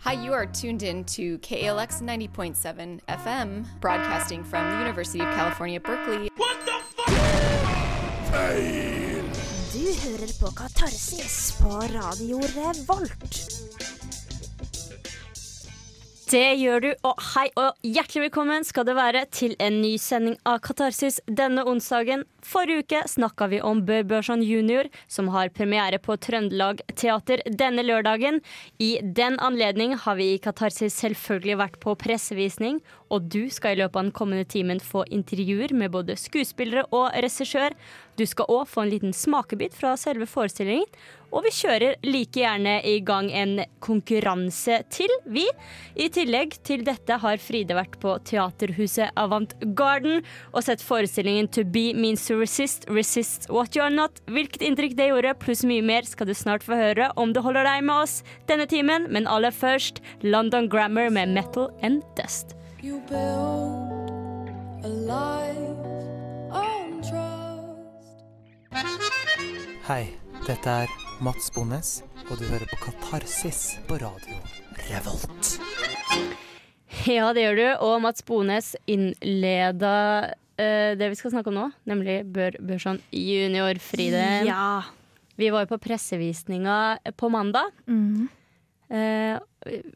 Hi, you are tuned in to KALX 90.7 FM, broadcasting from the University of California, Berkeley. What the fuck? Feil! Du hører på Katarsis på Radio Revolt. Det gjør du, og hei og hjertelig velkommen skal det være til en ny sending av Katarsis denne onsdagen. Forrige uke snakka vi om Bør Børson jr., som har premiere på Trøndelag Teater denne lørdagen. I den anledning har vi i Katarsis selvfølgelig vært på pressevisning, og du skal i løpet av den kommende timen få intervjuer med både skuespillere og regissør. Du skal òg få en liten smakebit fra selve forestillingen. Og vi kjører like gjerne i gang en konkurranse til, vi. I tillegg til dette har Fride vært på Teaterhuset Avant Garden og sett forestillingen To Be Means To Resist, Resist What You Are Not. Hvilket inntrykk det gjorde, pluss mye mer, skal du snart få høre om du holder deg med oss denne timen. Men aller først London Grammar med Metal and Dust. You build a life on Hei, dette er Mats Bones, og du hører på Katarsis på radio Revolt. Ja, det gjør du. Og Mats Bones innleda uh, det vi skal snakke om nå, nemlig Bør Børson junior, Fride. Ja. Vi var jo på pressevisninga på mandag. Mm. Uh,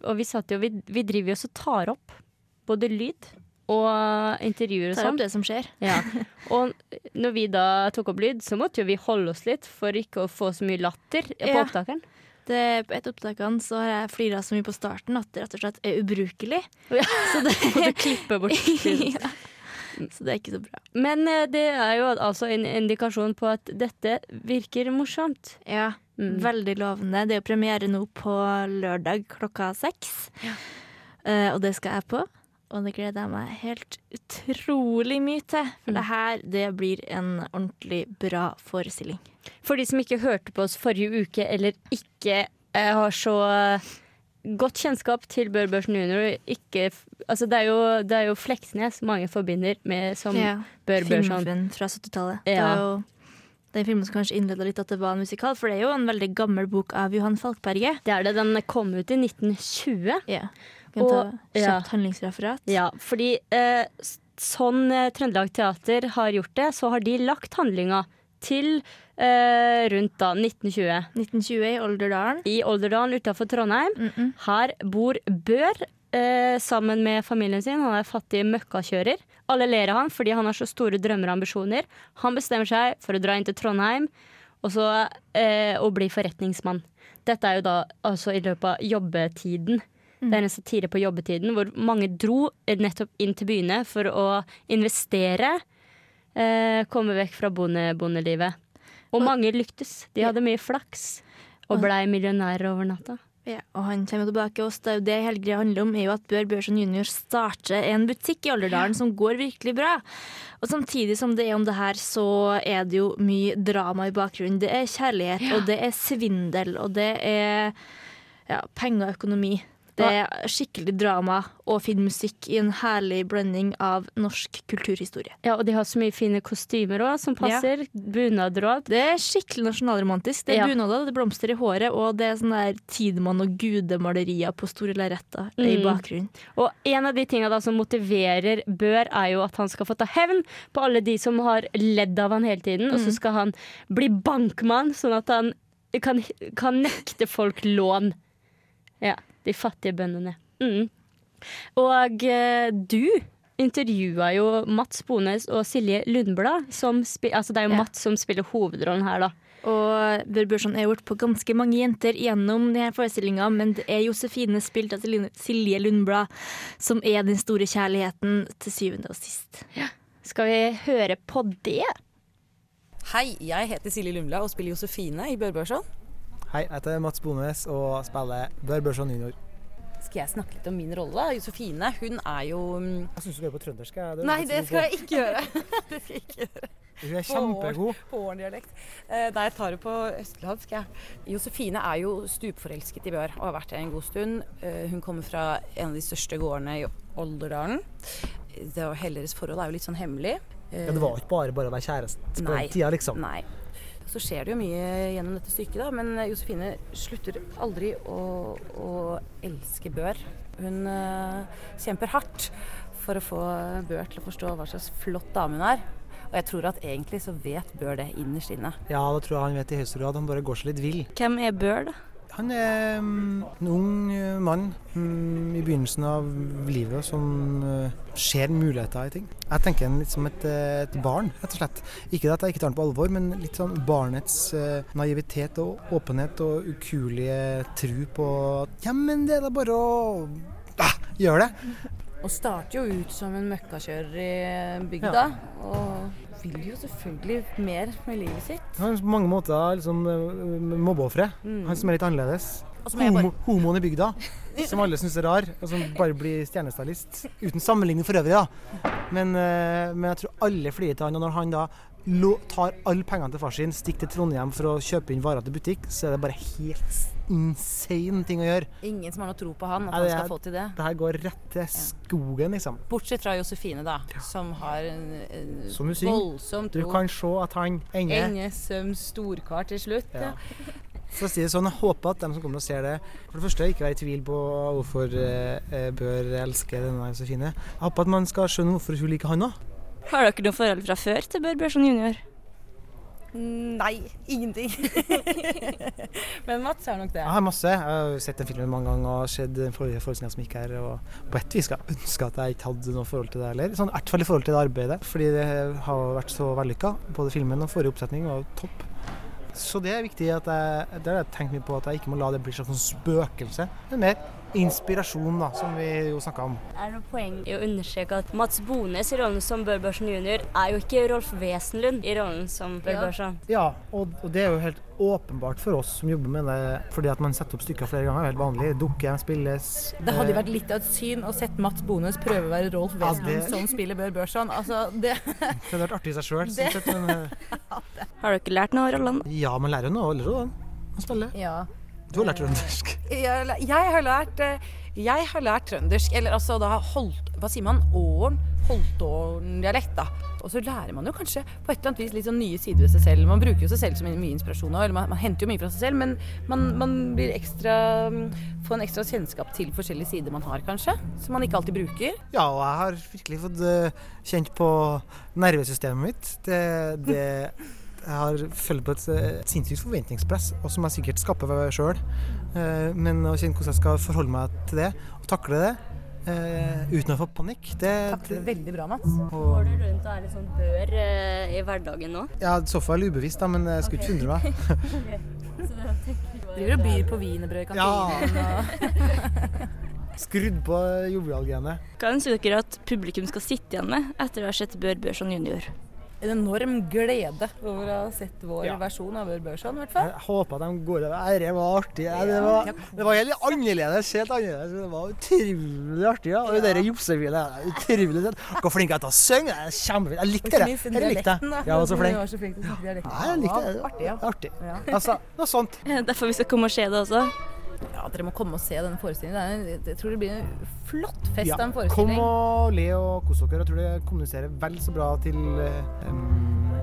og vi satt jo Vi, vi driver jo og tar opp både lyd og intervjuer og Tar sånn. opp det som skjer. Ja. Og når vi da tok opp lyd, så måtte jo vi holde oss litt for ikke å få så mye latter på Ja. opptakeren. Det, på et opptakene så har jeg flira så mye på starten at det rett og slett er ubrukelig. Ja. Så det, Måtte klippe bort ja. så det er ikke så bra. Men eh, det er jo altså en indikasjon på at dette virker morsomt. Ja, Mm. Veldig lovende. Det er jo premiere nå på lørdag klokka seks. Eh, og det skal jeg på. Og det gleder jeg meg helt utrolig mye til. For Mm. det her det blir en ordentlig bra forestilling. For de som ikke hørte på oss forrige uke, eller ikke eh, har så eh, godt kjennskap til Bør Børsen junior ikke, altså det, er jo, det er jo Fleksnes mange forbinder med som Ja. Bør Børson. Filmen fra 70-tallet. Det Ja. er jo den filmen som kanskje innleda litt at det var en musikal, for det er jo en veldig gammel bok av Johan Falkberget. Det er det. Den kom ut i 1920. Ja. Kan ta kjapt ja. handlingsreferat. Ja, fordi eh, sånn eh, Trøndelag Teater har gjort det, så har de lagt handlinga til eh, rundt da 1920 1920 i Olderdalen. i Olderdalen utafor Trondheim. Mm -mm. Her bor Bør eh, sammen med familien sin. Han er fattig møkkakjører. Alle ler av han fordi han har så store drømmer og ambisjoner. Han bestemmer seg for å dra inn til Trondheim og så eh, og bli forretningsmann. Dette er jo da altså i løpet av jobbetiden. Det er en satire på jobbetiden hvor mange dro eh, nettopp inn til byene for å investere. Eh, komme vekk fra bonde, bondelivet. Og mange lyktes. De hadde mye flaks og blei millionærer over natta. Ja, og han kommer tilbake også. Det er jo det hele greia handler om, er jo at Bør Børson jr. starter en butikk i Olderdalen som går virkelig bra. Og samtidig som det er om det her, så er det jo mye drama i bakgrunnen. Det er kjærlighet, og det er svindel, og det er ja, penger og økonomi. Det er skikkelig drama og fin musikk i en herlig blending av norsk kulturhistorie. Ja, og de har så mye fine kostymer òg, som passer. Bunader og alt. Det er skikkelig nasjonalromantisk. Det er Ja. bunader, det er blomster i håret, og det er sånn der Tidemann og gudemalerier på store lerreter i Mm. bakgrunnen. Og en av de tinga som motiverer Bør, er jo at han skal få ta hevn på alle de som har ledd av han hele tiden. Og så skal han bli bankmann, sånn at han kan, kan nekte folk lån. Ja, de fattige bøndene. Mm. Og eh, du intervjua jo Mats Bones og Silje Lundblad. Altså det er jo Ja. Mats som spiller hovedrollen her, da. Og Bør Børson er gjort på ganske mange jenter gjennom denne forestillinga, men det er Josefine spilt av Silje- Lundblad som er den store kjærligheten til syvende og sist. Skal vi høre på det? Hei, jeg heter Silje Lundblad og spiller Josefine i Bør Børson. Hei, jeg heter Mats Bones og spiller Bør Børson junior. Skal jeg snakke litt om min rolle? Josefine hun er jo mm, Jeg syns du er på trøndersk. Nei, det skal jeg ikke gjøre. det skal jeg ikke gjøre. Hun er kjempegod. På årendialekt. Eh, nei, jeg tar det på østlandsk. jeg. Josefine er jo stupforelsket i Bør og har vært det en god stund. Eh, hun kommer fra en av de største gårdene i Olderdalen. Helleres Hele deres forhold er jo litt sånn hemmelig. Eh, Ja, det var ikke bare bare å være kjæreste på den tida, liksom. Nei. Så skjer det jo mye gjennom dette stykket, da. Men Josefine slutter aldri å, å elske Bør. Hun uh, kjemper hardt for å få Bør til å forstå hva slags flott dame hun er. Og jeg tror at egentlig så vet Bør det innerst inne. Ja, det tror jeg han vet i høyeste grad. Han bare går seg litt vill. Hvem er Bør, da? Han er mm, en ung eh, mann mm, i begynnelsen av livet som eh, ser muligheter i ting. Jeg tenker han litt som et, eh, et barn, rett og slett. Ikke at jeg ikke tar han på alvor, men litt sånn barnets naivitet og åpenhet og ukuelige tru på ja, men det er da bare å ah, gjøre det. Og starter jo ut som en møkkakjører i bygda. Og vil jo selvfølgelig mer med livet sitt. Han er på mange måter liksom eh, Mm. Han som er litt annerledes. Bare- Homo, homoen i bygda, som alle syns er rar, og som bare blir stjernestylist. Uten sammenligning for øvrig, da. Men, eh, men jeg tror alle flirer til han, og når han da lo, tar alle pengene til far sin, stikker til Trondheim for å kjøpe inn varer til butikk, så er det bare helt insane ting å gjøre. Ingen som har noe tro på han, at Nei, han skal er- få til det. Det her går rett til skogen, liksom. Bortsett fra Josefine, da, som har en, en Som du sier, voldsom Du kan se at han ender Enge som storkar til slutt. Ja. Ja. For å si det sånn, Jeg håper at de som kommer og ser det, for det første ikke være i tvil på hvorfor eh, Bør elske denne Josefine. Jeg håper at man skal skjønne hvorfor hun liker han òg. Har dere noe forhold fra før til Bør Børson jr.? Nei, ingenting. Men Mats har nok det. Jeg har masse. Jeg har sett den filmen mange ganger og sett den forrige forestillinga som gikk her. Og på et vis skal jeg ønske at jeg ikke hadde noe forhold til det heller. Sånn, I hvert fall i forhold til det arbeidet, fordi det har vært så vellykka. Både filmen og forrige oppsetning var topp. Så det er viktig at jeg, det har jeg tenkt mye på, at jeg ikke må la det bli et slags spøkelse. Men mer inspirasjon, da, som vi jo snakka om. Er det noe poeng i å understreke at Mats Bones i rollen som Bør Børsen jr. er jo ikke Rolf Wesenlund i rollen som Bør Ja. Børson? Ja, og, og det er jo helt åpenbart for oss som jobber med det, fordi at man setter opp stykker flere ganger, er helt vanlig. Dukker spilles. Det hadde jo eh, vært litt av et syn å sette Mats Bones prøve å være Rolf Ja, Wesenlund det- som spiller Bør Børson. Altså, det Det hadde vært artig i seg sjøl. Det- Har dere lært noe av rollene? Ja, man lærer jo noe rollene å spille. Ja. Du har lært trøndersk. Jeg, jeg har lært eh, Jeg har lært trøndersk, eller altså da holdt Hva sier man? Åren? Holtålen-dialekt, da. Og så lærer man jo kanskje på et eller annet vis litt sånn nye sider ved seg selv. Man bruker jo seg selv som mye inspirasjon òg, eller man, man henter jo mye fra seg selv, men man, man blir ekstra Får en ekstra kjennskap til forskjellige sider man har, kanskje. Som man ikke alltid bruker. Ja, og jeg har virkelig fått eh, kjent på nervesystemet mitt. Det, det Jeg har følt på et, eh, et sinnssykt forventningspress, og som jeg sikkert skaper meg sjøl. men å kjenne hvordan jeg skal forholde meg til det, og takle det eh, uten å få panikk, det, Takler det det veldig bra, Mats. og, Går du rundt og er litt sånn bør eh, i hverdagen nå? Ja, i så fall ubevisst, da, men jeg skulle ikke undre meg. Driver og byr på wienerbrød i kantinen. og- Skrudd på jovialgenet. Hva ønsker dere at publikum skal sitte igjen med etter å ha sett Bør Børson jr.? En enorm glede over å ha sett vår Ja. versjon av Børson, i hvert fall. Jeg håper de går over. Det var artig. Ja, det, var, det var helt annerledes. Helt annerledes. Det var utrolig artig. Ja. Og det der josefine utrolig søtt. Hvor flink jeg er til å synge. Det er Kjempefint. Jeg likte det. Jeg likte dialekten, det. da. Jeg var så Du flink. var så flink til å dialekten. Ja, jeg likte det. Ja, Artig, ja. Artig. Ja. Altså, noe sånt. Derfor vi skal komme og se det også. Ja, dere må komme og se denne forestillingen. En, jeg tror det blir en flott fest Ja. av en Kom og le og kos dere. Jeg tror det kommuniserer vel så bra til um,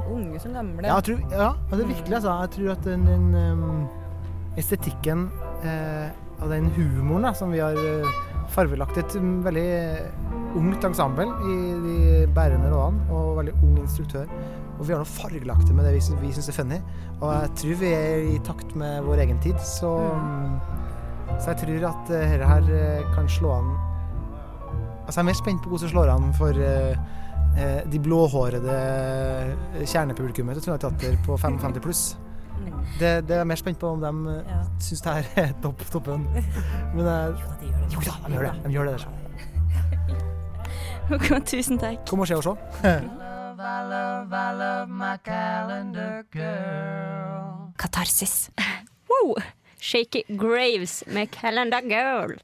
Unge som gamle. Ja, jeg tror, ja, det er virkelig, altså. Jeg tror at den, den um, estetikken uh, og den humoren da, som vi har eh, farvelagt et veldig ungt ensemble i de bærende rådene, og veldig ung instruktør. Og vi har noe fargelagt det med det vi, vi syns er funny. Og jeg tror vi er i takt med vår egen tid, så, um, så jeg tror at uh, dette her eh, kan slå an Altså, jeg er mer spent på hvordan det slår an for eh, eh, de blåhårede kjernepublikummet til Trondheim Teater på 55 pluss. Det, det er jeg mer spent på om de Ja. syns det her er topp toppen. Men jeg, jo da, de gjør det. De gjør det der. Tusen takk. Kom og se og se. Katarsis. Wow! Shaky Graves med Calendar Girl.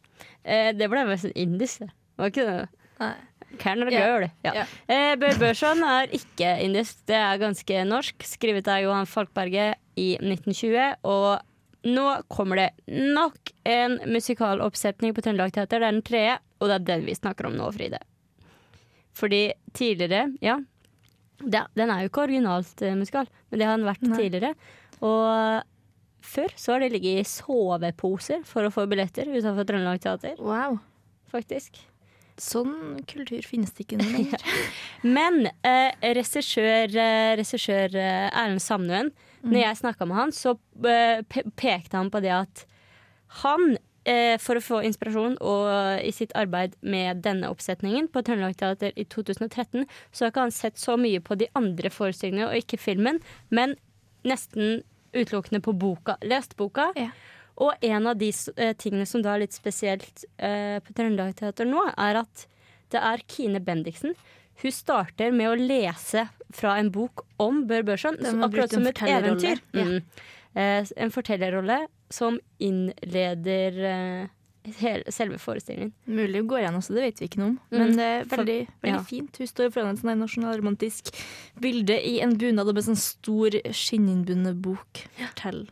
Eh, det ble sånn indisk, det. Var ikke det? Nei. Calendar yeah. Girl. Ja. Yeah. Eh, Bør Børson er ikke indisk, det er ganske norsk. Skrevet av Johan Falkberget i 1920. Og nå kommer det nok en musikaloppsetning på Trøndelag Teater. Det er den tredje, og det er den vi snakker om nå, Fride. Fordi tidligere, ja, det, Den er jo ikke originalt eh, musikal, men det har den vært Nei. tidligere. Og før så har det ligget i soveposer for å få billetter utenfor Trøndelag Teater, Wow. faktisk. Sånn kultur finnes det ikke lenger. Men eh, regissør eh, Erlend eh, Erlend Samnøen, når jeg snakka med han, så eh, pekte han på det at han, eh, for å få inspirasjon og i sitt arbeid med denne oppsetningen på Trøndelag Teater i 2013, så har ikke han sett så mye på de andre forestillingene og ikke filmen, men nesten utelukkende på boka. Lest boka. Ja. Og en av de eh, tingene som da er litt spesielt eh, på Trøndelag Teater nå, er at det er Kine Bendiksen. Hun starter med å lese fra en bok om Bør Børson, akkurat som et eventyr. eventyr. Ja. Mm. Eh, en fortellerrolle som innleder eh, selve forestillingen. Mulig hun går igjen også, det vet vi ikke noe om. Mm. Men det er veldig, veldig ja. fint. Hun står foran et sånn nasjonalromantisk bilde i en bunad med sånn stor skinninnbundet bok. Fortell.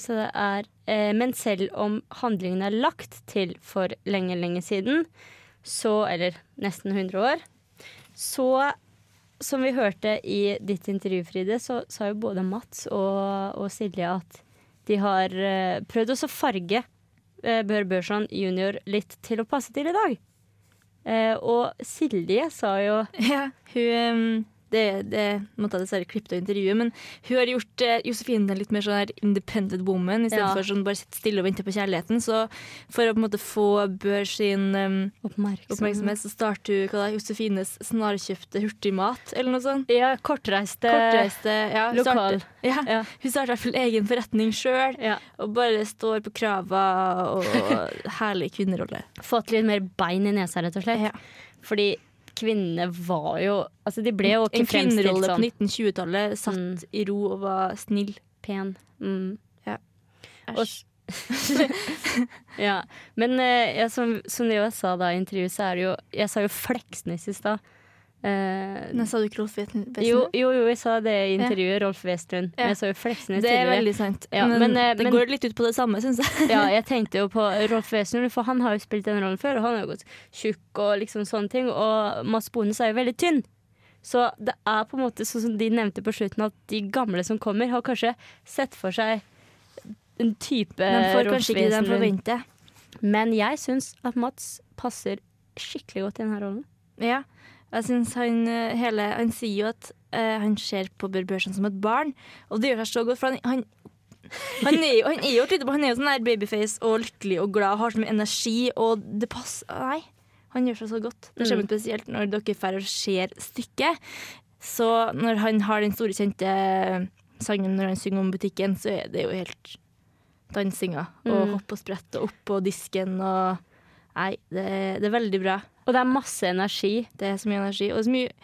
Så det er, eh, men selv om handlingen er lagt til for lenge, lenge siden, så, eller nesten 100 år, så som vi hørte i ditt intervju, Fride, så sa jo både Mats og, og Silje at de har eh, prøvd å farge Bør Børson junior litt til å passe til i dag. Eh, og Silje sa jo Ja, hun det, det måtte jeg dessverre klippe av intervjuet, men hun har gjort uh, Josefine litt mer sånn independent woman, istedenfor Ja. sånn bare sitte stille og vente på kjærligheten. Så for å på en måte få Bør sin um, oppmerksomhet. oppmerksomhet, så starter hun hva da, Josefines snarkjøpte hurtigmat, eller noe sånt. Ja, kortreiste Kortreiste ja, lokal. starter- Ja, Ja. Hun starter i hvert fall egen forretning sjøl, og bare står på krava og herlig kvinnerolle. Fått litt mer bein i nesa, rett og slett. Fordi kvinnene var jo Altså, de ble jo ikke En kvinnerolle på sånn 1920-tallet satt Mm. i ro og var snill. pen. Mm. Ja. Æsj. Ja. Men eh, ja, som, som jeg sa da i intervjuet, så er det jo Jeg sa jo Fleksnes i stad. Eh, Nå sa du ikke Rolf Wesen? jo, jo, jo, jeg sa det i intervjuet. Rolf. Ja. Jeg sa jo Fleksnes Det er veldig sant. Ja, men, men, eh, det men- går litt ut på det samme, syns jeg. Ja, jeg tenkte jo på Rolf Wesenlund, for han har jo spilt den rollen før, og han er jo gått tjukk og liksom sånne ting. Og Mads Bones er jo veldig tynn. Så det er på en måte sånn som de nevnte på slutten, at de gamle som kommer, har kanskje sett for seg en type Men får Rolf kanskje ikke det de forventer. Men jeg syns at Mats passer skikkelig godt i denne rollen. Ja. Jeg synes han, eh, hele, han sier jo at uh, han ser på Bør Børson som et barn, og det gjør seg så godt. For han, han, han, er, jo, han er jo. Han er jo sånn der babyface og lykkelig og glad, og har så mye energi, og det passer Nei, han gjør seg så godt. Det skjer Mm. spesielt når dere drar og ser stykket. Så når han har den store, kjente sangen når han synger om butikken, så er det jo helt dansinga. Og Mm. hopp og sprett og opp på disken og Nei, det, det er veldig bra. Og det er masse energi. Det er så mye energi. Og så mye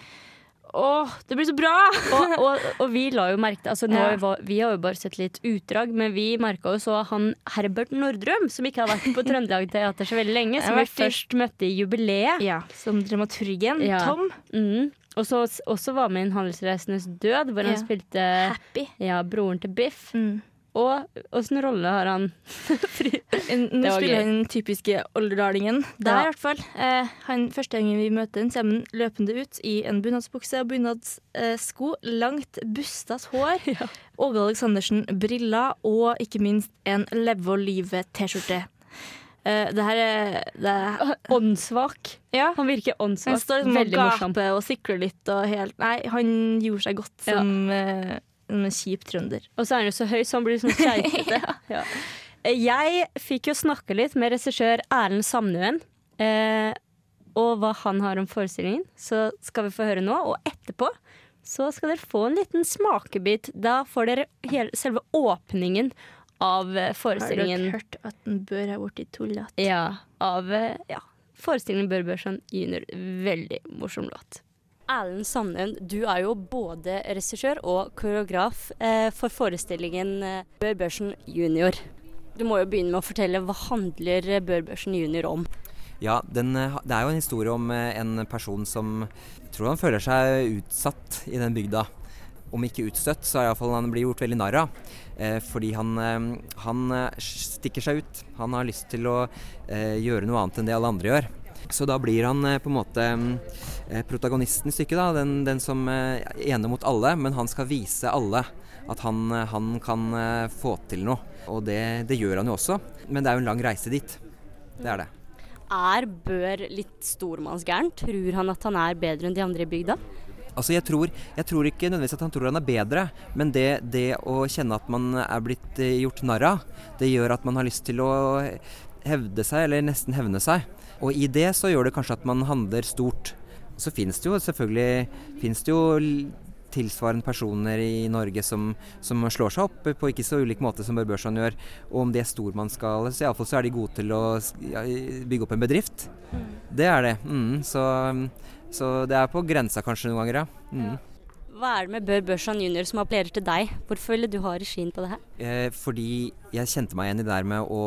Åh, det blir så bra! Og, og, og vi la jo merke altså nå, Ja. Vi har jo bare sett litt utdrag, men vi merka jo så han Herbert Nordrum, som ikke har vært på Trøndelag Teater så veldig lenge, som vi først møtte i jubileet. Ja, som dramaturgen. Ja. Tom. Mm. Og så også var med i En handelsreisendes død, hvor han Ja. spilte Happy. ja, broren til Biff. Mm. Og åssen rolle har han? Nå spiller han den typiske olderdalingen. Der, Ja. i hvert fall. Eh, han, første gangen vi møter han, så er han løpende ut i en bunadsbukse og bunadsko. langt bustas hår. Åge Aleksandersen briller, og ikke minst en Leve og livet-T-skjorte. Eh, det her er det er, Åndssvak. Ja. Han virker Han står liksom og gaper og sikler litt og helt Nei, han gjorde seg godt Ja. som eh, en kjip trønder. Og så er han jo så høy, så han blir sånn keitete. ja. Jeg fikk jo snakke litt med regissør Erlend Samnøen. Eh, og hva han har om forestillingen, så skal vi få høre nå. Og etterpå så skal dere få en liten smakebit. Da får dere hele, selve åpningen av forestillingen. Har dere hørt at den bør ha blitt tullete? Ja, av eh, ja, forestillingen Bør Børson junior. Veldig morsom låt. Erlend Sandøen, du er jo både regissør og koreograf eh, for forestillingen eh, Bør Børsen junior. Du må jo begynne med å fortelle hva handler eh, Bør Børsen junior om? Ja, den, det er jo en historie om en person som tror han føler seg utsatt i den bygda. Om ikke utstøtt, så er iallfall han blir gjort veldig narr av. Fordi han, han stikker seg ut. Han har lyst til å gjøre noe annet enn det alle andre gjør. Så da blir han eh, på en måte eh, protagonisten i stykket, da. Den, den som ener er ene mot alle, men han skal vise alle at han, eh, han kan eh, få til noe. Og det, det gjør han jo også. Men det er jo en lang reise dit. Det er det. Er Bør litt stormannsgæren? Tror han at han er bedre enn de andre i bygda? Altså jeg tror, jeg tror ikke nødvendigvis at han tror han er bedre, men det, det å kjenne at man er blitt eh, gjort narr av, det gjør at man har lyst til å hevde seg, eller nesten hevne seg. Og i det så gjør det kanskje at man handler stort. Så finnes det jo selvfølgelig finnes det jo tilsvarende personer i Norge som, som slår seg opp på ikke så ulik måte som Bør Børson gjør. Og om de er stormannsgale, så iallfall så er de gode til å bygge opp en bedrift. Det er det. Mm, så, så det er på grensa kanskje noen ganger, ja. Mm. Hva er det med Bør Børson jr. som appellerer til deg? Hvorfor ville du ha regien på det her? Eh, fordi jeg kjente meg igjen i det der med å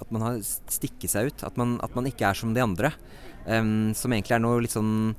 At man har stikket seg ut. At man, at man ikke er som de andre. Um, som egentlig er noe litt sånn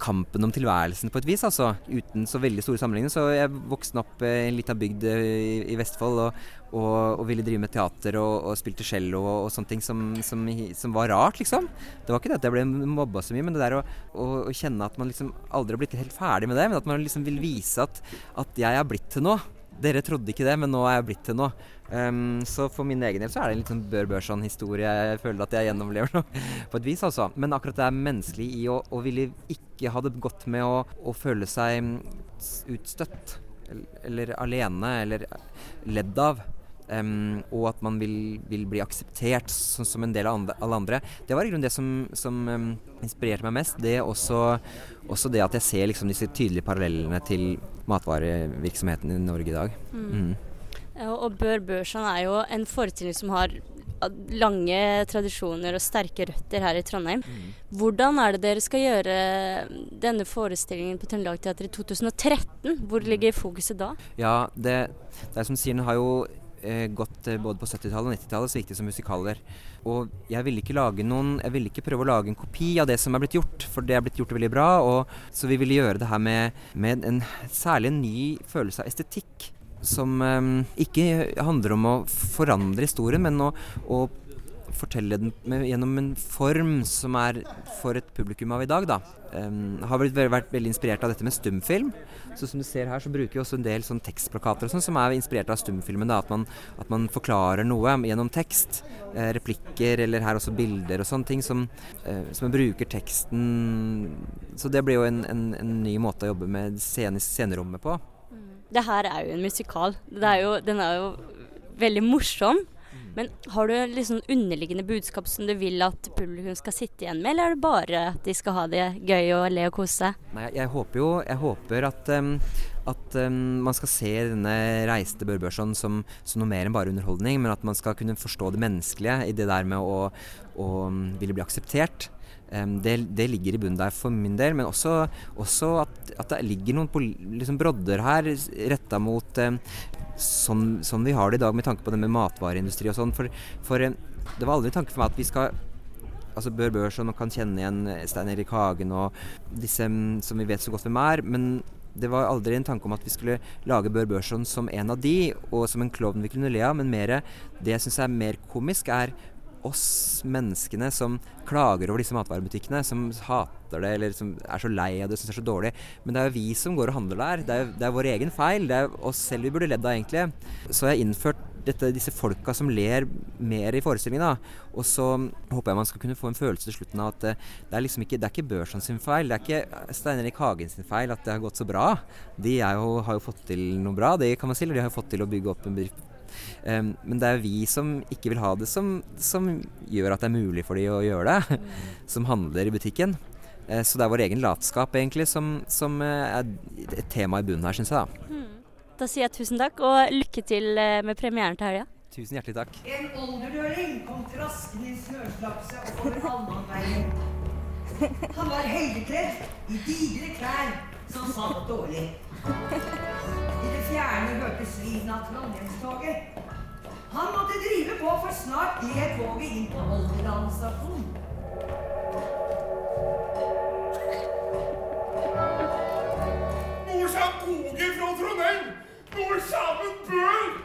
kampen om tilværelsen på et vis, altså. Uten så veldig store sammenligninger. Så jeg vokste opp eh, i en lita bygd eh, i, Vestfold og, og, og ville drive med teater og, og spilte cello og, og sånne ting som, som, som var rart, liksom. Det var ikke det at jeg ble mobba så mye, men det der å, å, å kjenne at man liksom aldri har blitt helt ferdig med det, men at man liksom vil vise at, at jeg er blitt til noe. Dere trodde ikke det, men nå er jeg blitt til noe. Um, så for min egen del så er det en litt sånn Bør Børson-historie. Jeg føler at jeg gjennomlever noe på et vis, altså. Men akkurat det er menneskelig i å, å ville ikke ha det godt med å, å føle seg mm, utstøtt. Eller, alene, eller ledd av. Ehm, og at man vil, vil bli akseptert som, som en del av andre, alle andre. Det var i grunnen det som, som um, inspirerte meg mest. Det er også, også det at jeg ser liksom disse tydelige parallellene til matvarevirksomheten i Norge i dag. Mm. Ja, Og Bør Børson er jo en forestilling som har lange tradisjoner og sterke røtter her i Trondheim. Hvordan er det dere skal gjøre denne forestillingen på Trøndelag Teater i 2013? Hvor ligger fokuset da? Ja, det, det er som sier, den har jo eh, gått eh, både på 70-tallet og 90-tallet så gikk det som musikaler. Og jeg ville ikke lage noen Jeg ville ikke prøve å lage en kopi av det som er blitt gjort, for det er blitt gjort veldig bra. Og, så vi ville gjøre det her med, med en særlig en ny følelse av estetikk. Som eh, ikke handler om å forandre historien, men å, å fortelle den med, gjennom en form som er for et publikum av i dag, da. Um, har vært, vært veldig inspirert av dette med stumfilm. Så som du ser her, så bruker vi også en del sånn tekstplakater og sånn, som er inspirert av stumfilmen. da, At man, at man forklarer noe gjennom tekst. Eh, replikker, eller her også bilder og sånne ting, som, eh, som man bruker teksten Så det blir jo en, en, en ny måte å jobbe med scene, scenerommet på. Det her er jo en musikal. Er jo, den er jo veldig morsom. Men har du sånn underliggende budskap som du vil at publikum skal sitte igjen med, eller er det bare at de skal ha det gøy og le og kose seg? Nei, jeg, håper jo jeg håper at, um, at um, man skal se denne reiste til Bør Børson som, som noe mer enn bare underholdning, men at man skal kunne forstå det menneskelige i det der med å, å ville bli akseptert. Det, det ligger i bunnen der for min del, men også, også at, at det ligger noen liksom brodder her retta mot sånn, sånn vi har det i dag med tanke på det med matvareindustri og sånn. For, for det var aldri en tanke for meg at vi skal altså Bør Børs, og man kan kjenne igjen eh, Stein Erik Hagen og disse som vi vet så godt hvem er. Men det var aldri en tanke om at vi skulle lage Bør Børson som en av de, og som en klovn vi kunne le av. Men mer, det jeg syns er mer komisk, er oss menneskene som klager over disse matvarebutikkene, som hater det eller som er så lei av det syns det er så dårlig. Men det er jo vi som går og handler der. Det er, det er vår egen feil. Det er oss selv vi burde ledd av, egentlig. Så jeg har innført dette, disse folka som ler mer i forestillingen. Da. Og så håper jeg man skal kunne få en følelse til slutten av at eh, det er liksom ikke, det ikke Børson sin feil. Det er ikke Stein Erik Hagen sin feil at det har gått så bra. De jo, har jo fått til noe bra, det kan man si. Eller de har jo fått til å bygge opp en bedrift. Um, men det er vi som ikke vil ha det, som, som gjør at det er mulig for de å gjøre det. Som handler i butikken. Uh, så det er vår egen latskap egentlig som, som eh, er et tema i bunnen her, syns jeg. da. Da sier jeg tusen takk, og lykke til eh, med premieren til helga. Tusen hjertelig takk. En olderdøling kom traskende i snøslapse over allmannveien. Han var høydekledd i digre klær som satt dårlig. I det fjerne hørtes lyden av Trondheimstoget. Han måtte drive på, for snart gled toget inn på Olderdalen stasjon. Kommer toget fra Trondheim? Når sammen Bø?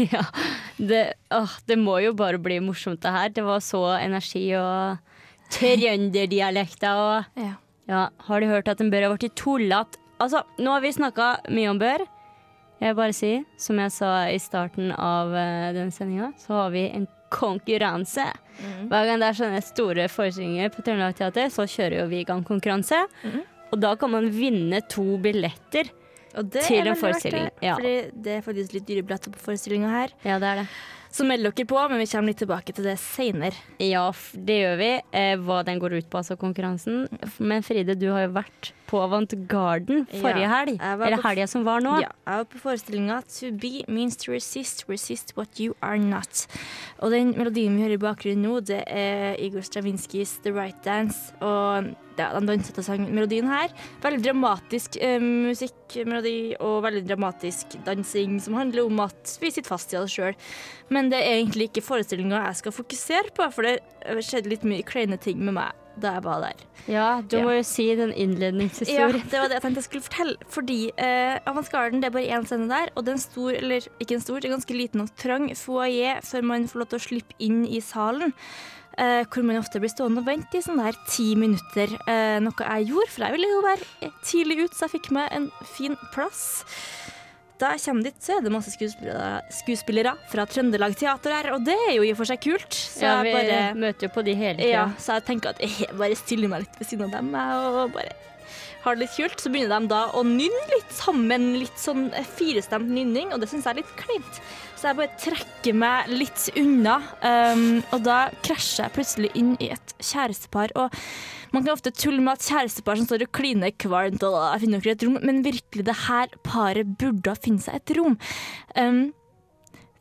ja, det, åh, det må jo bare bli morsomt det her. Det var så energi og trønderdialekter og Ja. ja, Har du hørt at en bør har blitt tullete? Altså, nå har vi snakka mye om bør. Jeg vil bare si, som jeg sa i starten av uh, denne sendinga, så har vi en konkurranse. Hver gang det er sånne store forestillinger på Trøndelag Teater, så kjører jo vi i gang konkurranse. Og da kan man vinne to billetter. Og det Til en forestilling, det, ja. Fordi det er faktisk litt dyre billetter på forestillinga her. Ja, det er det. Så meld dere på, men vi kommer litt tilbake til det seinere. Ja, det gjør vi. Eh, hva den går ut på, altså konkurransen. Men Fride, du har jo vært på Avantgarden forrige Ja, helg. Eller helga som var nå. Ja, jeg var på forestillinga 'To be means to resist, resist what you are not'. Og den melodien vi hører i bakgrunnen nå, det er Igor Stravinskys 'The Right Dance'. Og ja, de danset og sang melodien her. Veldig dramatisk eh, musikkmelodi og veldig dramatisk dansing som handler om at vi sitter fast i oss sjøl. Men det er egentlig ikke forestillinga jeg skal fokusere på, for det skjedde litt mye kleine ting med meg da jeg var der. Ja, du må jo si den Ja, det var det jeg tenkte jeg skulle fortelle. Fordi eh, avantgarden, det er bare én scene der, og det er en stor, eller ikke en stor, det er ganske liten og trang foajé før man får lov til å slippe inn i salen. Eh, hvor man ofte blir stående og vente i sånn der ti minutter. Eh, noe jeg gjorde, for jeg ville jo være tidlig ut, så jeg fikk meg en fin plass. Da jeg kommer dit, så er det masse skuespillere, skuespillere fra Trøndelag Teater her, og det er jo i og for seg kult. Så Ja, vi bare møter jo på de hele tida. ja, så jeg tenker at jeg bare stiller meg litt ved siden av dem og bare har det litt kult. Så begynner de da å nynne litt sammen, litt sånn firestemt nynning, og det syns jeg er litt kleint. Så jeg bare trekker meg litt unna, um, og da krasjer jeg plutselig inn i et kjærestepar. Og man kan ofte tulle med at kjærestepar som står og kliner kvalmt, og finner dere et rom, men virkelig, det her paret burde finne seg et rom. Um,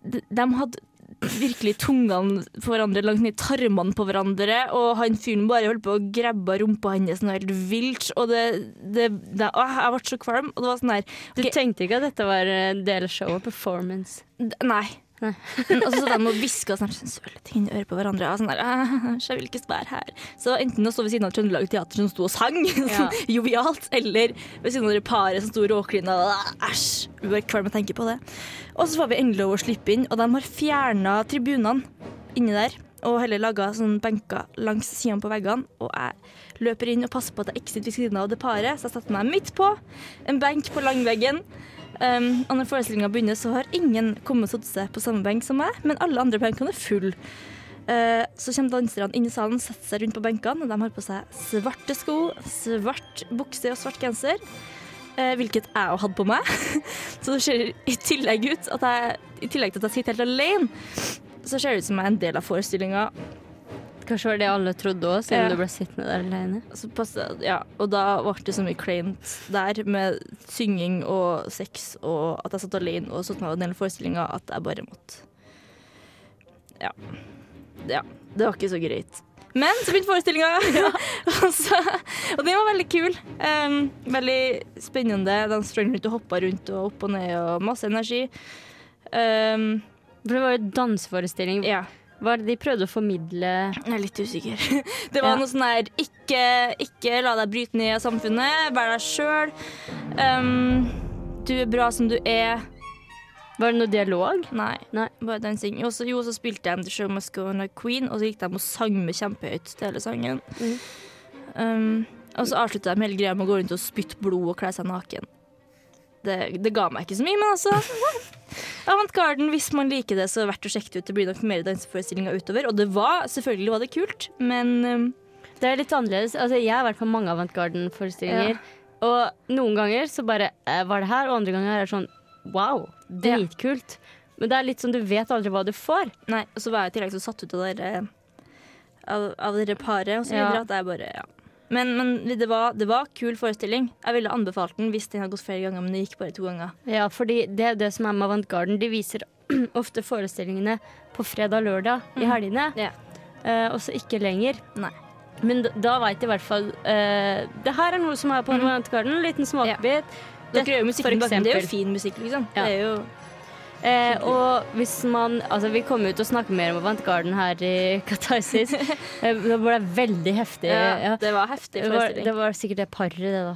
de hadde virkelig tungene på hverandre langt ned i tarmene på hverandre, og han fyren bare holdt på å grabbe rumpa hennes noe helt vilt, og det, det, det å, Jeg ble så kvalm, og det var sånn her Du tenkte ikke at dette var en del av showet? Performance? Nei. Og så satt de og hviska sånn søle ting i øret på hverandre. Og sånn der, «Ah, så jeg vil ikke være her. Så enten å stå ved siden av Trøndelag Teater som sto og sang, Ja. sånn jovialt, eller ved siden av det paret som sto råklina æsj. Blir kvalm av å tenke på det. Og så får vi endelig lov å slippe inn, og de har fjerna tribunene inni der. Og heller laga sånne benker langs sidene på veggene. Og jeg løper inn og passer på at jeg ikke sitter ved siden av det paret, så jeg setter meg midt på en benk på langveggen. Um, og når forestillinga begynner, så har ingen kommet og satt seg på samme benk som meg, men alle andre benkene er fulle. Uh, så kommer danserne inn i salen, setter seg rundt på benkene, og de har på seg svarte sko, svart bukse og svart genser. eh, hvilket jeg òg hadde på meg. så det ser i tillegg ut at jeg, i tillegg til at jeg sitter helt alene, så ser det ut som jeg er en del av forestillinga. Kanskje var det alle trodde òg, siden Ja. du ble sittende der alene. Ja, og da ble det så mye kleint der med synging og sex, og at jeg satt alene og satt meg en del av forestillinga, at jeg bare måtte Ja. ja. Det var ikke så greit. Men så begynte forestillinga, ja. og den var veldig kul. Um, veldig spennende. De sprang rundt og hoppa rundt og opp og ned og masse energi. Um, det var jo danseforestilling. ja. Hva er det de prøvde å formidle? Jeg er litt usikker. Det var Ja. noe sånn her ikke, ikke la deg bryte ned av samfunnet, vær deg sjøl. Um, du er bra som du er. Var det noe dialog? Nei, Nei. bare dansing. Jo, så spilte de The Show Must Go On Like Queen, og så gikk de og sang med kjempehøyt til hele sangen. Mm. Um, og så avslutta de hele greia med å gå rundt og spytte blod og kle seg naken. Det, det ga meg ikke så mye, men altså Avantgarden, hvis man liker det, så er det verdt å sjekke det ut. Det blir nok mer danseforestillinger utover. Og det var, selvfølgelig var det kult, men um, Det er litt annerledes. Altså, jeg har vært på mange Avantgarden-forestillinger. Og noen ganger så bare eh, var det her, og andre ganger er det sånn wow, dritkult. Men det er litt sånn du vet aldri hva du får. Nei, og så var jeg i tillegg så satt ut av det der, av, av dere paret og så Ja. videre at jeg bare, ja. Men, men det, var, det var kul forestilling. Jeg ville anbefalt den hvis den hadde gått flere ganger, men det gikk bare to ganger. Ja, fordi det er det som er med Avantgarden. De viser ofte forestillingene på fredag og lørdag i helgene. Ja. Eh, og så ikke lenger. Nei. Men da, da veit i hvert fall eh, Det her er noe som er på. Avantgarden. En liten smakebit. Dere gjør jo musikken bak, det er jo fin musikk, liksom. Ja. Det er jo Eh, og hvis man Altså, vi kommer jo til å snakke mer om Avantgarden her i Katarsis. Eh, det ble veldig heftig. ja, Ja. Det var heftig Det, var, det var sikkert det paret, det, da.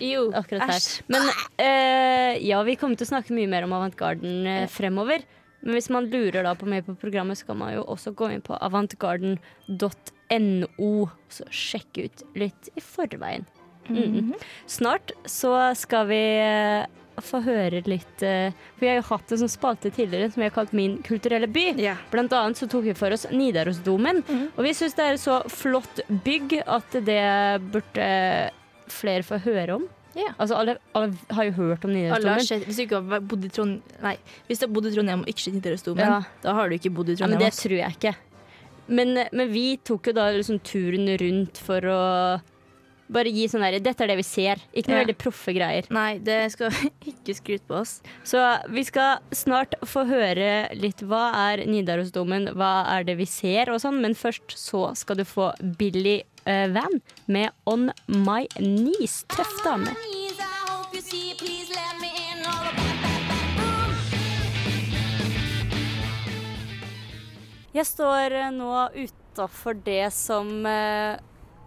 Jo, akkurat æsj. Men eh, ja, vi kommer til å snakke mye mer om Avantgarden eh, fremover. Men hvis man lurer da på mer på programmet, så kan man jo også gå inn på avantgarden.no og sjekke ut litt i forveien. Mm. Snart så skal vi eh, få høre litt eh, For jeg har jo hatt en sånn spalte tidligere som vi har kalt Min kulturelle by. Ja. Blant annet så tok vi for oss Nidarosdomen. Og vi syns det er et så flott bygg at det burde flere få høre om. Ja. Altså alle, alle har jo hørt om Nidarosdomen. hvis du ikke har bodd i Trondheim og ikke sett Nidarosdomen, Ja. da har du ikke bodd i Ja, men Trondheim. det tror jeg ikke. Men, men vi tok jo da liksom turen rundt for å bare gi sånn derre Dette er det vi ser. Ikke noe Ja. veldig proffe greier. Nei, det skal ikke skryte på oss. Så vi skal snart få høre litt hva er Nidarosdomen, hva er det vi ser og sånn, men først så skal du få Billy uh, Van med On My Knees. Tøff dame. Jeg står eh, nå utafor det som eh,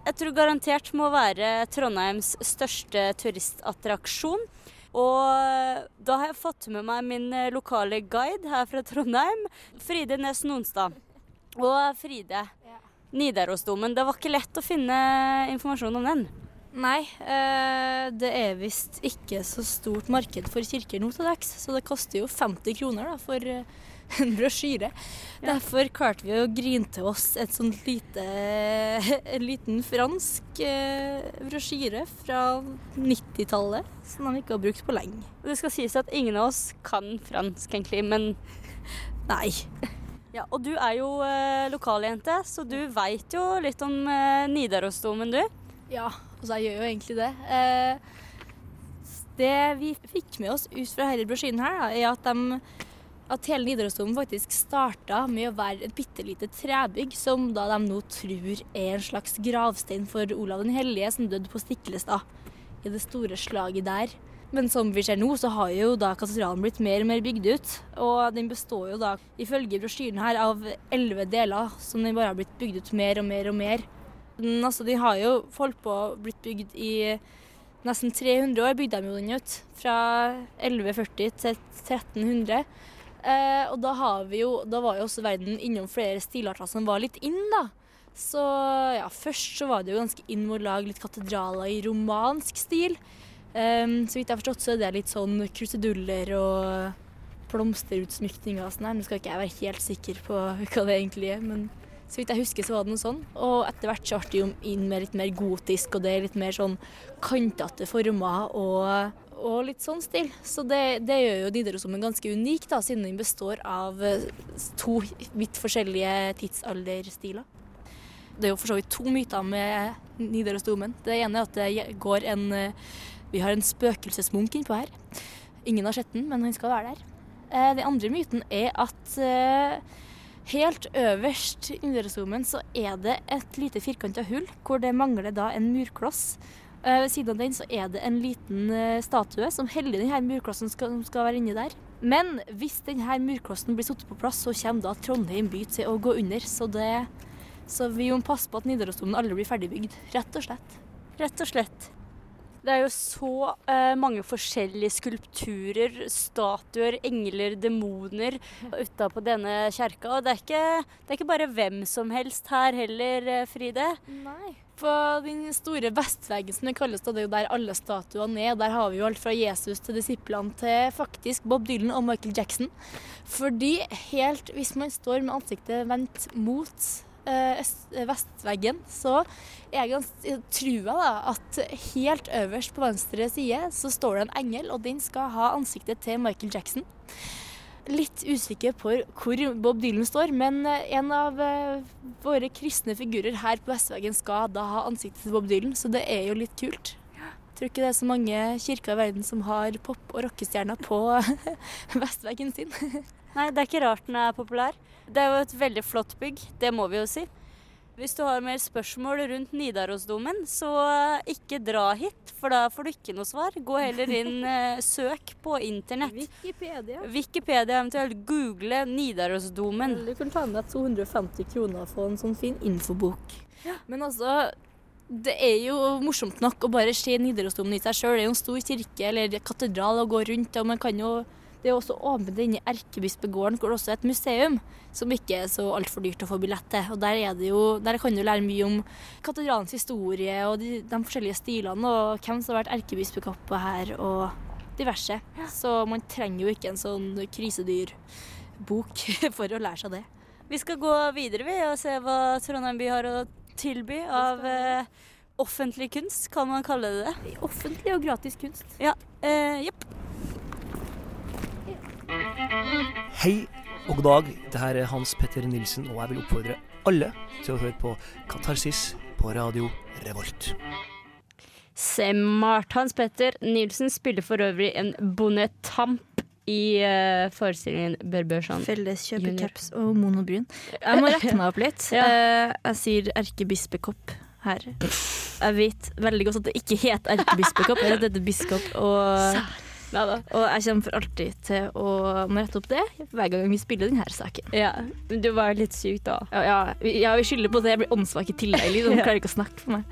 jeg tror garantert må være Trondheims største turistattraksjon. Og da har jeg fått med meg min eh, lokale guide her fra Trondheim, Fride Nes Nonstad. Og Fride, Nidarosdomen. Det var ikke lett å finne informasjon om den. Nei, eh, det er visst ikke så stort marked for kirker nå til dags, så det koster jo 50 kroner da, for eh, en brosjyre. Derfor klarte vi å grine til oss et sånt lite, en liten fransk eh, brosjyre fra 90-tallet, som de ikke har brukt på lenge. Det skal sies at ingen av oss kan fransk, egentlig, men Nei. ja, Og du er jo eh, lokaljente, så du veit jo litt om eh, Nidarosdomen, du. Ja, altså jeg gjør jo egentlig det. Eh, det vi fikk med oss ut fra denne brosjyren her, da, er at, de, at hele Nidarosdomen faktisk starta med å være et bitte lite trebygg som da de nå tror er en slags gravstein for Olav den hellige, som døde på Stiklestad i det store slaget der. Men som vi ser nå, så har jo da katedralen blitt mer og mer bygd ut. Og den består jo da, ifølge brosjyren her, av elleve deler, som den bare har blitt bygd ut mer og mer og mer. Den, altså, de har jo holdt på blitt bygd i nesten 300 år, bygde de jo den ut. Fra 1140 til 1300. Eh, og da, jo, da var jo også verden innom flere stilarter som var litt inn, da. Så ja, først så var det jo ganske inn med å lage litt katedraler i romansk stil. Um, så vidt jeg har forstått, så er det litt sånn kruseduller og blomsterutsmykninger og sånn her. Nå skal ikke jeg være helt sikker på hva det egentlig er, men så vidt jeg husker, så var det noe sånn. Og etter hvert så ble det jo inn med litt mer gotisk, og det er litt mer sånn kantete former og, og litt sånn stil. Så det, det gjør jo Nidarosdomen ganske unik, da, siden den består av eh, to vidt forskjellige tidsalderstiler. Det er jo for så vidt to myter med Nidarosdomen. Det ene er at det går en eh, Vi har en spøkelsesmunk innpå her. Ingen har sett den, men han skal være der. Eh, Den andre myten er at helt øverst i Nidarosdomen så er det et lite firkanta hull hvor det mangler da en murkloss. Eh, Ved siden av den så er det en liten eh, statue som heller denne murklossen skal, skal være inni der. Men hvis denne murklossen blir satt på plass, så kommer da Trondheim by til å gå under. Så, det, så vi må passe på at Nidarosdomen aldri blir ferdigbygd. Rett og slett. Rett og slett. Det er jo så uh, mange forskjellige skulpturer, statuer, engler, demoner utapå denne kjerka. Og det er, ikke, det er ikke bare hvem som helst her heller, Fride. Nei. På den store vestveggen som det kalles, det er jo der alle statuene er. Der har vi jo alt fra Jesus til disiplene til faktisk Bob Dylan og Michael Jackson. Fordi helt hvis man står med ansiktet vendt mot eh, vestveggen, så er jeg ganske, tror jeg da, at helt øverst på venstre side så står det en engel, og den skal ha ansiktet til Michael Jackson. Litt usikker på hvor Bob Dylan står, men eh, en av eh, våre kristne figurer her på vestveggen skal da ha ansiktet til Bob Dylan, så det er jo litt kult. Jeg tror ikke det er så mange kirker i verden som har pop- og rockestjerner på vestveggen sin. Nei, det er ikke rart den er populær. Det er jo et veldig flott bygg, det må vi jo si. Hvis du har mer spørsmål rundt Nidarosdomen, så eh, ikke dra hit, for da får du ikke noe svar. Gå heller inn, eh, søk på internett. Wikipedia. Wikipedia, eventuelt google Nidarosdomen. Eller du kan ta med deg 250 kroner for en sånn fin infobok. Men altså, det er jo morsomt nok å bare se Nidarosdomen i seg sjøl. Det er jo en stor kirke eller katedral å gå rundt, og man kan jo det er også åpent inne i Erkebispegården, hvor det også er et museum som ikke er så altfor dyrt å få billett til. Og der, er det jo, der kan du lære mye om katedralens historie og de, de forskjellige stilene, og hvem som har vært erkebispekappa her, og diverse. Så man trenger jo ikke en sånn krisedyrbok for å lære seg det. Vi skal gå videre vi, og se hva Trondheim by har å tilby av eh, offentlig kunst, kan man kalle det det. Offentlig og gratis kunst. Ja, eh. Hei og god dag. Det her er Hans Petter Nilsen, og jeg vil oppfordre alle til å høre på Katarsis på radio Revolt. Smart. Hans Petter Nilsen spiller for øvrig en bondetamp i uh, forestillingen Børbørson. Felles kjøpecaps og monobryn. Jeg må rette meg opp litt. Ja. uh, Jeg sier erkebispekopp her. Jeg vet veldig godt at det ikke heter erkebispekopp, det heter biskop. Og, og jeg kommer for alltid til å rette opp det hver gang vi spiller denne saken. Ja, Du var litt syk da. Ja, ja, vi- ja, vi skylder på det. Jeg blir åndssvak i tillegg. Liksom. Klarer ikke å snakke for meg.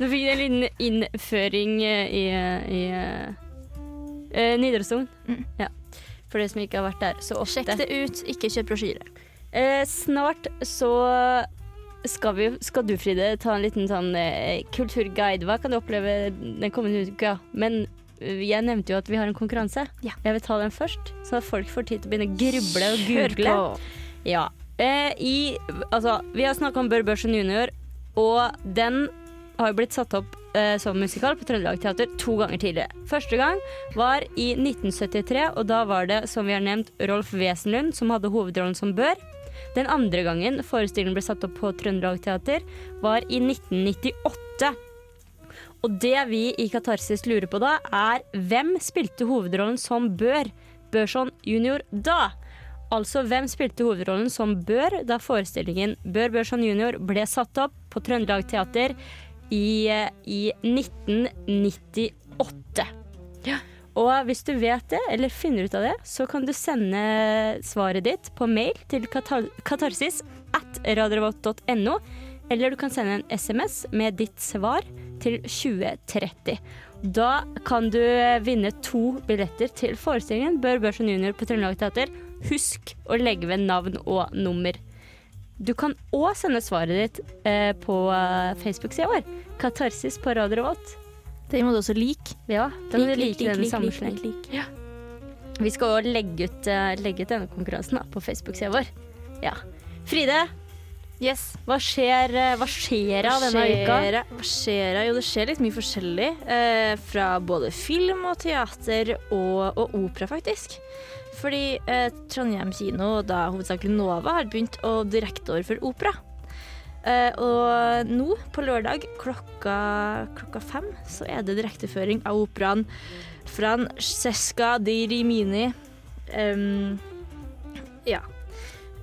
Nå fikk jeg en liten innføring eh, i, i uh, Nidarosdomen. Ja. For de som ikke har vært der så ofte. Sjekk det ut, ikke kjøp brosjyre. Eh, snart så skal, vi, skal du, Fride, ta en liten sånn eh, kulturguide. Hva kan du oppleve den kommende uka? Men eh, jeg nevnte jo at vi har en konkurranse. Jeg vil ta den først, så at folk får tid til å begynne å gruble og google. Ja. Eh, i, altså, vi har snakka om Bør Børsen junior, og den har jo blitt satt opp eh, som musikal på Trøndelag Teater to ganger tidligere. Første gang var i 1973, og da var det, som vi har nevnt, Rolf Wesenlund som hadde hovedrollen som Bør. Den andre gangen forestillingen ble satt opp på Trøndelag Teater, var i 1998. Og det vi i Katarsis lurer på da, er hvem spilte hovedrollen som Bør? Børson junior da? Altså hvem spilte hovedrollen som Bør da forestillingen Bør Børson junior ble satt opp på Trøndelag Teater i, eh, i 1998. Og hvis du vet det, eller finner ut av det, så kan du sende svaret ditt på mail til katarsis at radiorevolt.no, eller du kan sende en SMS med ditt svar til 2030. Da kan du vinne to billetter til forestillingen Bør Børsen junior på Trøndelag Teater. Husk å legge ved navn og nummer. Du kan òg sende svaret ditt eh, på eh, Facebook-sida vår. Katarsis på Radio Revolt. Den må du også like. Ja, den må du lik, like den i lik, samme lik, sleng. lik, lik. Ja. Vi skal også legge ut, eh, legge ut denne konkurransen da, på Facebook-sida vår. Ja. Fride, Yes. hva skjer, eh, hva skjer av denne uka? Hva skjer? Jo, det skjer litt mye forskjellig. Eh, fra både film og teater og, og opera, faktisk. Fordi eh, Trondheim kino, da hovedsakelig Nova, har begynt å direkteoverføre opera. Eh, og nå, på lørdag klokka, klokka fem, så er det direkteføring av operaen Francesca di Rimini. Um, ja.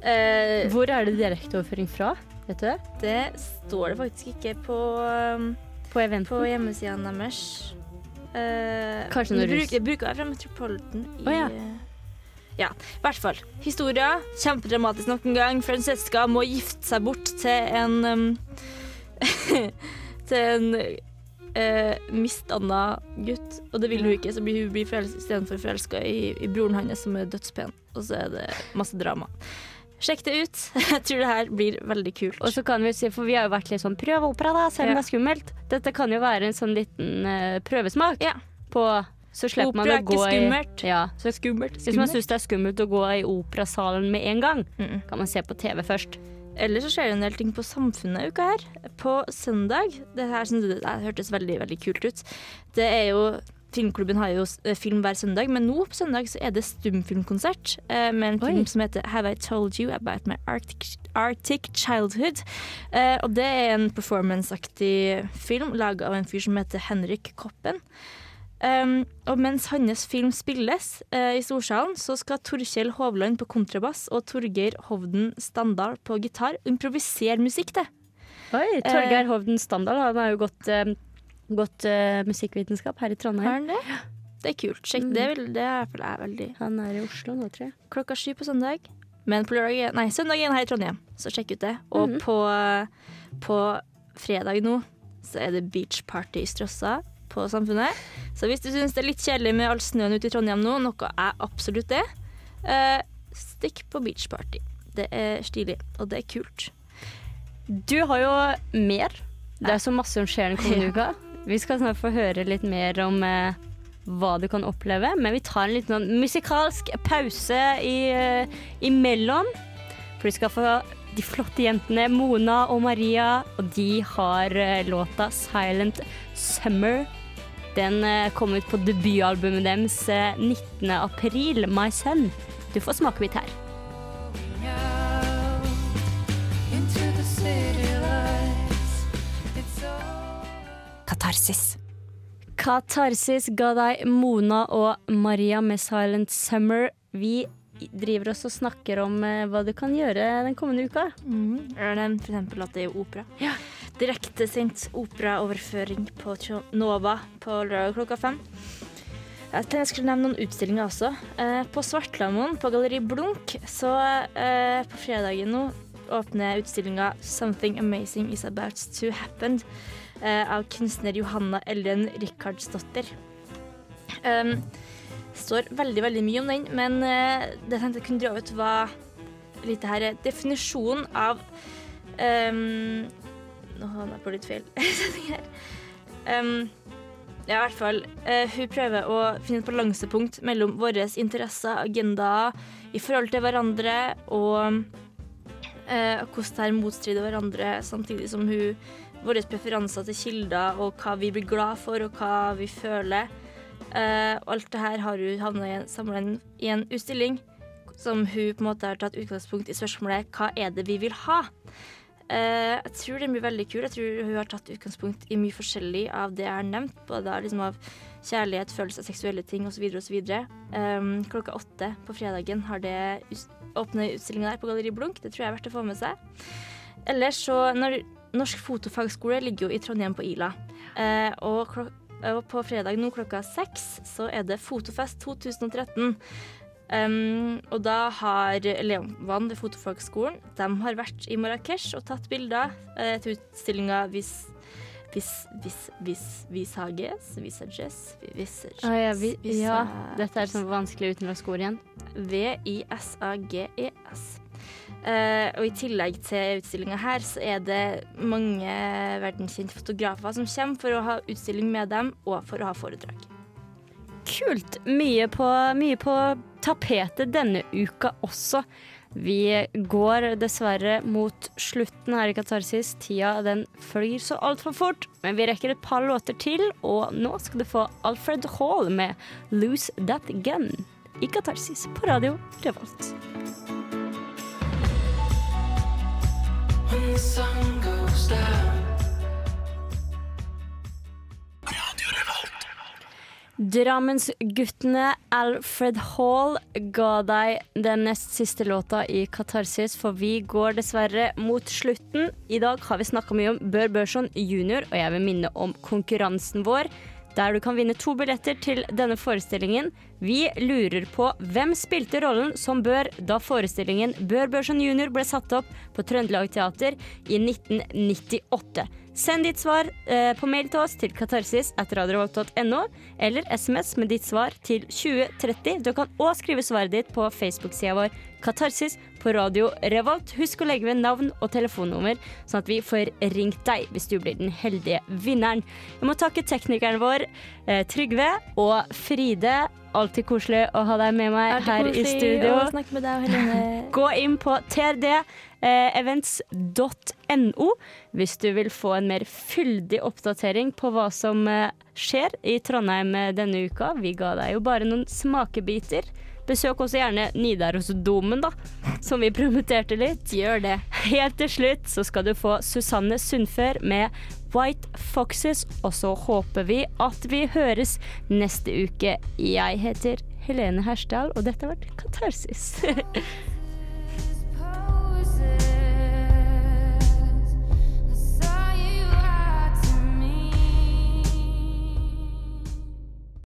Eh, Hvor er det direkteoverføring fra? Vet du det? det står det faktisk ikke på, um, På på hjemmesiden deres. Uh, Kanskje når bruk, bruker jeg fra Metropolitan i oh, ja. eh, ja, i hvert fall. Historia. Kjempedramatisk nok en gang. Francesca må gifte seg bort til en um, Til en uh, mistanna gutt. Og det vil hun ikke, så blir hun blir istedenfor forelska i, i broren hans, som er dødspen. Og så er det masse drama. Sjekk det ut. Jeg tror det her blir veldig kult. Og så kan vi si, for vi har jo vært litt sånn prøveopera, da, selv om Ja. det er skummelt. Dette kan jo være en sånn liten uh, prøvesmak Ja. på Så slipper man Opera å er gå ikke i skummelt. Ja, så skummelt. skummelt. Hvis man syns det er skummelt å gå i operasalen med en gang, Mm. kan man se på TV først. Ellers så skjer det en del ting på Samfunnet uka her. På søndag Det her synes jeg det her hørtes veldig veldig kult ut. Det er jo Filmklubben har jo eh, film hver søndag, men nå på søndag så er det stumfilmkonsert eh, med en film Oi. som heter Have I Told You About My Arctic, Arctic Childhood. Eh, og det er en performanceaktig film laga av en fyr som heter Henrik Koppen. Um, og mens hans film spilles uh, i Storsalen, så skal Torkjell Hovland på kontrabass og Torgeir Hovden Standal på gitar improvisere musikk til. Oi, Torgeir Hovden Standal han har jo gått, eh, gått uh, musikkvitenskap her i Trondheim. det? Det er kult. Sjekk, Mm. det, vil, det er jeg veldig Han er i Oslo nå, tror jeg. Klokka sju på søndag. Men på lørdag, nei, søndag igjen her i Trondheim, så sjekk ut det. Og Mhm. på, på fredag nå så er det beach party i Strossa på Samfunnet. Så hvis du syns det er litt kjedelig med all snøen ute i Trondheim nå, noe er absolutt det, uh, stikk på beach party. Det er stilig, og det er kult. Du har jo mer. Det er så masse som skjer den kommende uka. Vi skal snart få høre litt mer om eh, hva du kan oppleve, men vi tar en liten sånn musikalsk pause i, eh, imellom. For vi skal få de flotte jentene Mona og Maria, og de har eh, låta 'Silent Summer'. Den eh, kom ut på debutalbumet deres eh, 19. april, 'My Son'. Du får smake litt her. Katarsis. Katarsis ga deg Mona og Maria med 'Silent Summer'. Vi driver også og snakker om eh, hva du kan gjøre den kommende uka. Mm. Jeg f.eks. for eksempel at det er opera. Ja. Direktesendt operaoverføring på Nova på lørdag klokka fem. Jeg tenkte jeg skulle nevne noen utstillinger også. Eh, på Svartlamoen, på Galleri Blunk, så eh, på fredagen nå åpner utstillinga 'Something Amazing Is About To Happen' av kunstner Johanna Ellen Rikardsdotter. Um, står veldig, veldig mye om den, men eh, det jeg tenkte jeg kunne dra ut, var litt det her eh, definisjonen av um, Nå har jeg på litt feil setning her. Um, ja, i hvert fall. Uh, hun prøver å finne et balansepunkt mellom våre interesser, agendaer, i forhold til hverandre, og uh, hvordan det her motstrider hverandre, samtidig som hun Våre preferanser til kilder, og hva vi blir glad for, og hva vi føler. Uh, alt det her har hun havna samla i en utstilling som hun på en måte har tatt utgangspunkt i spørsmålet hva er det vi vil ha? Uh, jeg tror den blir veldig kul. Jeg tror hun har tatt utgangspunkt i mye forskjellig av det jeg har nevnt. Både liksom, av kjærlighet, følelser, seksuelle ting osv. osv. Um, klokka åtte på fredagen har det åpne utstillinga der på Galleri Blunk. Det tror jeg er verdt å få med seg. Ellers så når, Norsk fotofagskole ligger jo i Trondheim på Ila. Eh, og, og på fredag nå klokka seks så er det Fotofest 2013. Um, og da har elevene ved Fotofagskolen De har vært i Marrakech og tatt bilder eh, til utstillinga Hvis Vis... Vis... Vis... Visages? Visages? Visages? Ah, ja, vi, ja, dette er sånn vanskelig utenlandsk ord igjen. V-I-S-A-G-E-S. Eh, og i tillegg til utstillinga her, så er det mange verdenskjente fotografer som kommer for å ha utstilling med dem, og for å ha foredrag. Kult. Mye på, mye på tapetet denne uka også. Vi går dessverre mot slutten her i Katarsis. Tida den flyr så altfor fort, men vi rekker et par låter til, og nå skal du få Alfred Hall med 'Lose That Gun' i Katarsis på radio Revolt. Drammensguttene Alfred Hall ga deg den nest siste låta i Katarsis, for vi går dessverre mot slutten. I dag har vi snakka mye om Bør Børson jr., og jeg vil minne om konkurransen vår. Der du kan vinne to billetter til denne forestillingen. Vi lurer på hvem spilte rollen som Bør da forestillingen Bør Børson jr. ble satt opp på Trøndelag Teater i 1998. Send ditt svar eh, på mail til oss til katarsis etter radiorevolt.no, eller SMS med ditt svar til 2030. Du kan òg skrive svaret ditt på Facebook-sida vår Katarsis på Radio Revolt. Husk å legge ved navn og telefonnummer, sånn at vi får ringt deg hvis du blir den heldige vinneren. Jeg må takke teknikeren vår, eh, Trygve, og Fride. Alltid koselig å ha deg med meg her i studio. deg. Gå inn på trdevents.no hvis du vil få en mer fyldig oppdatering på hva som eh, skjer i Trondheim eh, denne uka. Vi ga deg jo bare noen smakebiter. Besøk også gjerne Nidarosdomen, da, som vi promoterte litt. Gjør det. Helt til slutt så skal du få Susanne Sundfør med White Foxes, og så håper vi at vi høres neste uke. Jeg heter Helene Hersdal, og dette har vært Katarsis.